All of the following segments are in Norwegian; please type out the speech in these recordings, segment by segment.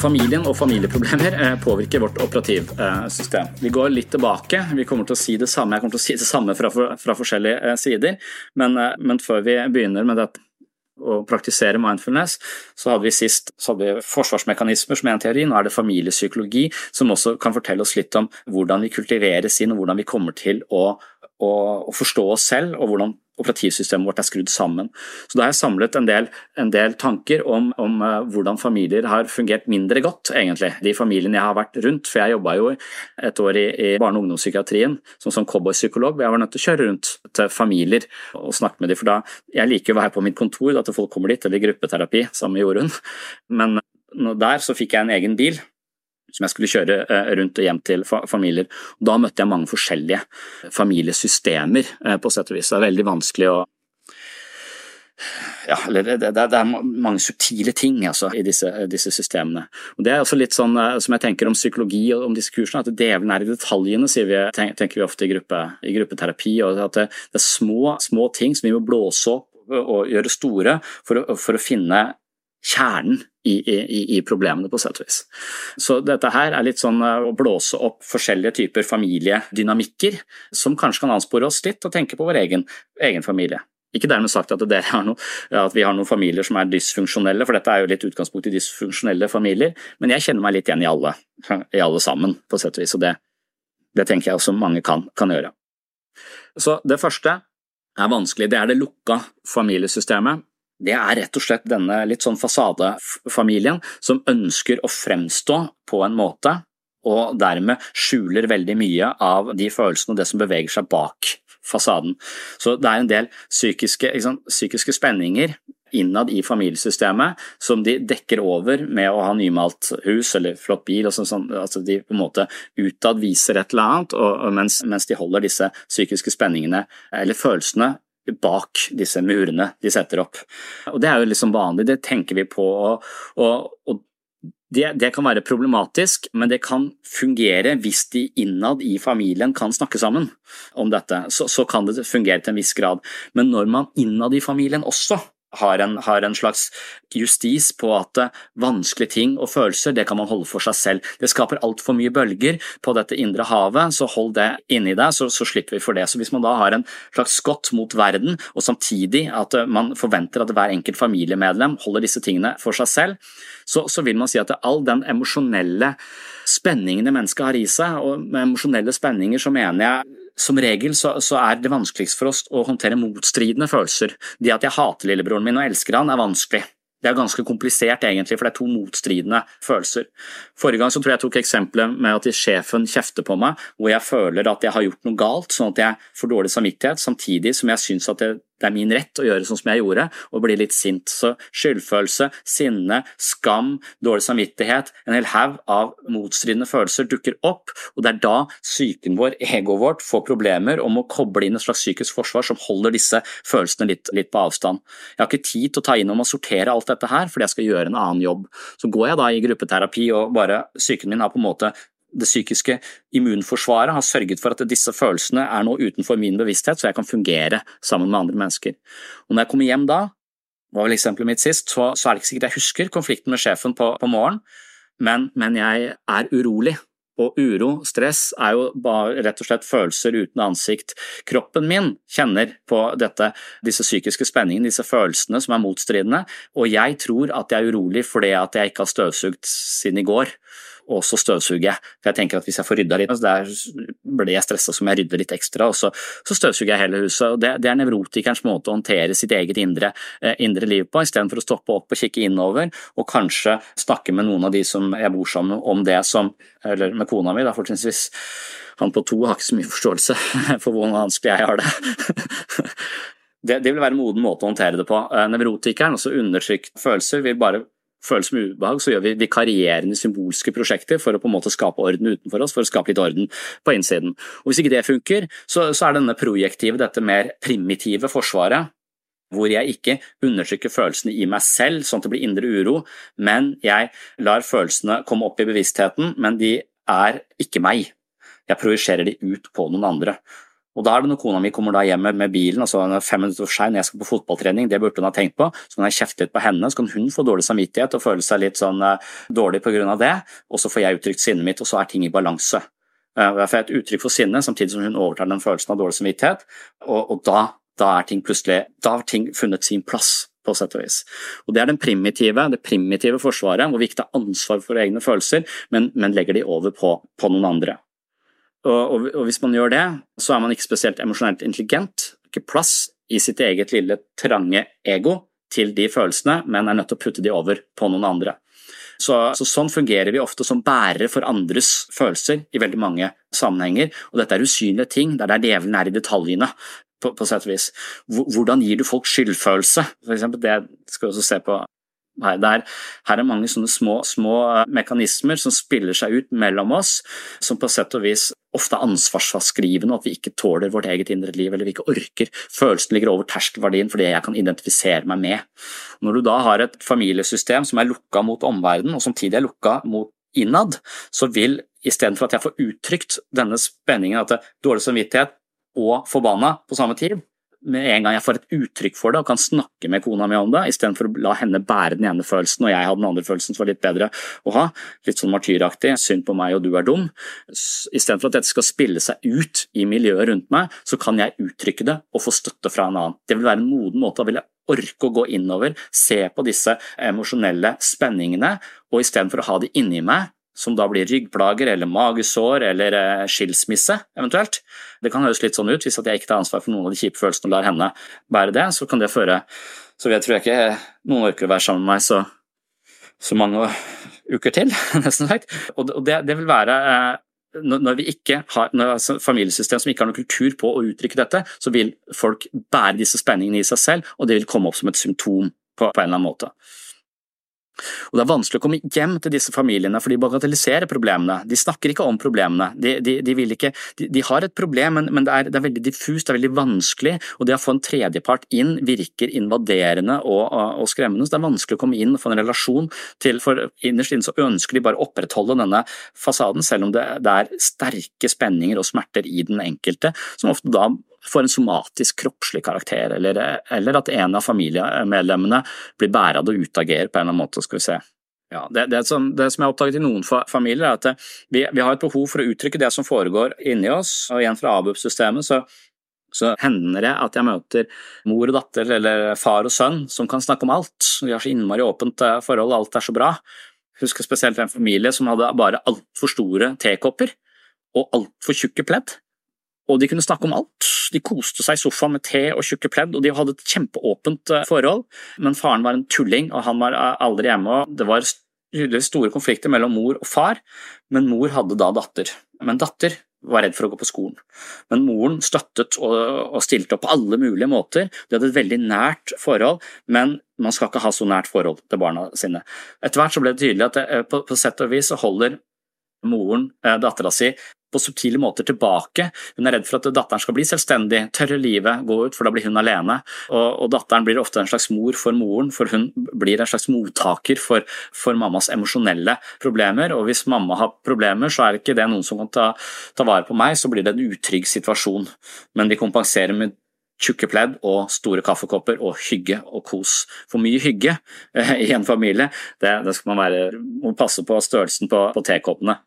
Familien og familieproblemer eh, påvirker vårt operativsystem. Vi går litt tilbake. Vi kommer til å si det samme, jeg kommer til å si det samme fra, fra forskjellige eh, sider, men, eh, men, før vi begynner med dette å praktisere mindfulness, så hadde vi sist hadde vi forsvarsmekanismer som en teori, nå er det familiepsykologi som også kan fortelle oss litt om hvordan vi kultiveres inn og hvordan vi kommer til å, å, å forstå oss selv og hvordan operativsystemet vårt er skrudd sammen. Så Da har jeg samlet en del, en del tanker om, om uh, hvordan familier har fungert mindre godt, egentlig. De familiene jeg har vært rundt, for jeg jobba jo et år i, i barne- og ungdomspsykiatrien som, som cowboypsykolog. Jeg var nødt til å kjøre rundt til familier og snakke med dem, for da jeg liker å være på mitt kontor, at folk kommer dit, eller gruppeterapi sammen med Jorunn. Men der så fikk jeg en egen bil som jeg skulle kjøre eh, rundt og hjem til familier. Da møtte jeg mange forskjellige familiesystemer, eh, på sett og vis. Det er veldig vanskelig å ja, det, det, det, er mange subtile ting altså, i disse, disse, systemene. Og Det er også litt sånn eh, som jeg tenker om psykologi og om disse kursene, at djevelen er i detaljene, vi, tenker vi ofte i, gruppe, i gruppeterapi. og at det, er små, små, ting som vi må blåse opp og gjøre store for å, for å finne kjernen i, i, i, problemene, på sett og vis. Så dette her er litt sånn eh, å blåse opp forskjellige typer familiedynamikker som kanskje kan anspore oss litt å tenke på vår egen, egen familie. Ikke dermed sagt at, noe, at, vi har noen familier som er dysfunksjonelle, for dette er jo litt utgangspunkt i dysfunksjonelle familier, men jeg kjenner meg litt igjen i alle, i alle sammen, på sett og vis, og det, det tenker jeg også mange kan, kan gjøre. Så det første er vanskelig, det er det lukka familiesystemet det er rett og slett denne litt sånn fasadefamilien som ønsker å fremstå på en måte, og dermed skjuler veldig mye av de følelsene og det som beveger seg bak fasaden. Så det er en del psykiske, sant, psykiske spenninger innad i familiesystemet som de dekker over med å ha nymalt hus eller flott bil. og sånn, sånn altså De på en måte utad viser et eller annet, og, mens, mens de holder disse psykiske spenningene eller følelsene bak disse murene de setter opp. Og Det er jo liksom vanlig, det tenker vi på. og, og, det, det, kan være problematisk, men det kan fungere hvis de innad i familien kan snakke sammen om dette. Så, så kan det fungere til en viss grad. Men når man innad i familien også har en, har en, slags justis på at eh, vanskelige ting og følelser det kan man holde for seg selv. Det skaper altfor mye bølger på dette indre havet, så hold det inni deg, så, så, slipper vi for det. Så Hvis man da har en slags skott mot verden, og samtidig at eh, man forventer at hver enkelt familiemedlem holder disse tingene for seg selv, så, så vil man si at all den emosjonelle spenningene mennesket har i seg, og med emosjonelle spenninger så mener jeg som regel så, så, er det vanskeligst for oss å håndtere motstridende følelser. Det at jeg hater lillebroren min og elsker han, er vanskelig. Det er ganske komplisert, egentlig, for det er to motstridende følelser. Forrige gang så tror jeg jeg tok eksempelet med at sjefen kjefter på meg, hvor jeg føler at jeg har gjort noe galt, sånn at jeg får dårlig samvittighet, samtidig som jeg syns at det, det er min rett å gjøre sånn som jeg gjorde, og bli litt sint. Så skyldfølelse, sinne, skam, dårlig samvittighet, en hel haug av motstridende følelser dukker opp, og det er da psyken vår, egoet vårt, får problemer om å koble inn et slags psykisk forsvar som holder disse følelsene litt, litt på avstand. Jeg har ikke tid til å ta inn om å sortere alt dette her, fordi jeg skal gjøre en annen jobb. Så går jeg da i gruppeterapi og bare psyken min har på en måte det psykiske immunforsvaret har sørget for at disse følelsene er nå utenfor min bevissthet, så jeg kan fungere sammen med andre mennesker. Og når jeg kommer hjem da, var vel eksempelet mitt sist, så, så er det ikke sikkert jeg husker konflikten med sjefen på, på morgenen, men, men jeg er urolig. Og uro, stress, er jo bare rett og slett følelser uten ansikt. Kroppen min kjenner på dette, disse psykiske spenningene, disse følelsene som er motstridende, og jeg tror at jeg er urolig fordi at jeg ikke har støvsugd siden i går og så støvsuger jeg. For jeg tenker at hvis jeg får rydda litt, så der blir jeg stressa som jeg rydder litt ekstra, og så, så støvsuger jeg hele huset. og Det, det er nevrotikerens måte å håndtere sitt eget indre, eh, indre liv på, istedenfor å stoppe opp og kikke innover, og kanskje snakke med noen av de som jeg bor sammen med om det som Eller med kona mi, da fortrinnsvis. Han på to har ikke så mye forståelse for hvor vanskelig jeg har det. det. Det vil være en moden måte å håndtere det på. Eh, nevrotikeren, altså undertrykt følelser, vil bare følelse med ubehag, så gjør vi vikarierende symbolske prosjekter for å på en måte skape orden utenfor oss, for å skape litt orden på innsiden. Og Hvis ikke det funker, så, så er denne projektive, dette mer primitive forsvaret, hvor jeg ikke undertrykker følelsene i meg selv sånn at det blir indre uro, men jeg lar følelsene komme opp i bevisstheten, men de er ikke meg. Jeg projiserer de ut på noen andre. Og da er det når kona mi kommer da hjem med bilen, altså fem minutter for seg når jeg skal på fotballtrening, det burde hun ha tenkt på, så kan jeg kjefte litt på henne, så kan hun få dårlig samvittighet og føle seg litt sånn uh, dårlig på grunn av det, og så får jeg uttrykt sinnet mitt, og så er ting i balanse. Uh, jeg får et uttrykk for sinne, samtidig som hun overtar den følelsen av dårlig samvittighet, og, og da, da, er ting plutselig Da har ting funnet sin plass. På sett og vis. Og Det er primitive, det primitive forsvaret, hvor vi ikke tar ansvar for egne følelser, men, men legger de over på, på noen andre. Og, og, hvis man gjør det, så er man ikke spesielt emosjonelt intelligent. Ikke plass i sitt eget lille, trange ego til de følelsene, men er nødt til å putte de over på noen andre. Så, så, Sånn fungerer vi ofte som bærere for andres følelser i veldig mange sammenhenger. Og dette er usynlige ting, det er der djevelen er i detaljene. På, på sett og vis. Hvordan gir du folk skyldfølelse? For eksempel, det skal vi også se på her. Der, her er mange sånne små, små, eh, mekanismer som spiller seg ut mellom oss, som på sett og vis ofte er ansvarsfraskrivende, at vi ikke tåler vårt eget indre liv, eller vi ikke orker. Følelsen ligger over terskelverdien for det jeg kan identifisere meg med. Når du da har et familiesystem som er lukka mot omverdenen, og samtidig er lukka mot innad, så vil istedenfor at jeg får uttrykt denne spenningen, at det er dårlig samvittighet og forbanna på samme tid, med en gang jeg får et uttrykk for det og kan snakke med kona mi om det, istedenfor å la henne bære den ene følelsen og jeg hadde den andre følelsen som var litt bedre å ha, litt sånn martyraktig, synd på meg og du er dum, istedenfor at dette skal spille seg ut i miljøet rundt meg, så kan jeg uttrykke det og få støtte fra en annen. Det vil være en moden måte. Da vil jeg orke å gå innover, se på disse emosjonelle spenningene, og istedenfor å ha de inni meg, som da blir ryggplager eller magesår eller eh, skilsmisse eventuelt. Det kan høres litt sånn ut hvis jeg ikke tar ansvar for noen av de kjipe følelsene og lar henne bære det, så kan det føre Så jeg tror jeg ikke noen orker å være sammen med meg så, så mange uker til, nesten sagt. Og det, det vil være eh, når vi ikke har når, altså, familiesystem som ikke har noen kultur på å uttrykke dette, så vil folk bære disse spenningene i seg selv, og det vil komme opp som et symptom på, på en eller annen måte. Og Det er vanskelig å komme hjem til disse familiene, for de bagatelliserer problemene. De snakker ikke om problemene. De, de, de, ikke, de har et problem, men, men det, er, det, er, veldig diffust, det er veldig vanskelig. Og det å få en tredjepart inn virker invaderende og, og, og, skremmende. Så det er vanskelig å komme inn og få en relasjon til, for innerst inne så ønsker de bare å opprettholde denne fasaden, selv om det, det er sterke spenninger og smerter i den enkelte, som ofte da får en somatisk, kroppslig karakter, eller, eller, at en av familiemedlemmene blir bæra og utagerer på en eller annen måte. skal vi se. Ja, det, det, som, det, som, jeg har oppdaget i noen familier, er at vi, vi, har et behov for å uttrykke det som foregår inni oss. og Igjen fra ABUP-systemet så, så, hender det at jeg møter mor og datter eller far og sønn som kan snakke om alt. Vi har så innmari åpent eh, forhold, alt er så bra. Husker spesielt en familie som hadde bare altfor store tekopper og altfor tjukke pledd og de kunne snakke om alt. De koste seg i sofaen med te og tjukke pledd, og de hadde et kjempeåpent eh, forhold. Men faren var en tulling, og han var eh, aldri hjemme. og Det var store konflikter mellom mor og far, men mor hadde da datter. Men datter var redd for å gå på skolen. Men moren støttet og, stilte opp på alle mulige måter. De hadde et veldig nært forhold, men man skal ikke ha så nært forhold til barna sine. Etter hvert ble det tydelig at det, eh, på, på sett og vis så holder moren dattera si på subtile måter tilbake. Hun er redd for at datteren skal bli selvstendig, tørre livet, gå ut, for da blir hun alene. Og, og datteren blir ofte en slags mor for moren, for hun blir en slags mottaker for, for mammas emosjonelle problemer. Og hvis mamma har problemer, så er ikke det noen som kan ta, ta vare på meg, så blir det en utrygg situasjon. Men de kompenserer med tjukke pledd og store kaffekopper og hygge og kos. For mye hygge eh, i en familie, det, det skal man være, må passe på størrelsen på, på tekoppene.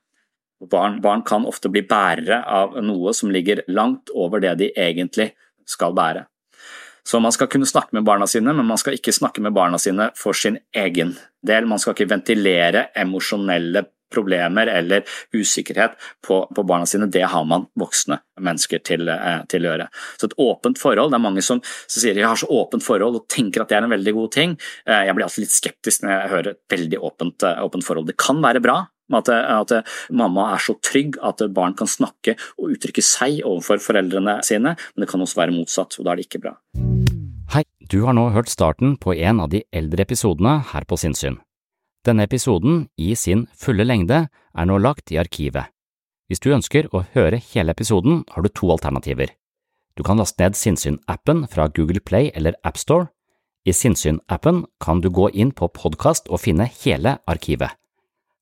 Barn, barn, kan ofte bli bærere av noe som ligger langt over det de egentlig skal bære. Så man skal kunne snakke med barna sine, men man skal ikke snakke med barna sine for sin egen del. Man skal ikke ventilere emosjonelle problemer eller usikkerhet på, på, barna sine. Det har man voksne mennesker til, eh, til, å gjøre. Så et åpent forhold, Det er mange som, som sier jeg har så åpent forhold og tenker at det er en veldig god ting. Eh, jeg blir alltid litt skeptisk når jeg hører et veldig åpent, eh, åpent forhold. Det kan være bra, at, at, mamma er så trygg at barn kan snakke og uttrykke seg overfor foreldrene sine, men det kan også være motsatt, og da er det ikke bra. Hei, du har nå hørt starten på en av de eldre episodene her på Sinnsyn. Denne episoden, i sin fulle lengde, er nå lagt i arkivet. Hvis du ønsker å høre hele episoden, har du to alternativer. Du kan laste ned Sinnsyn-appen fra Google Play eller AppStore. I Sinnsyn-appen kan du gå inn på podkast og finne hele arkivet.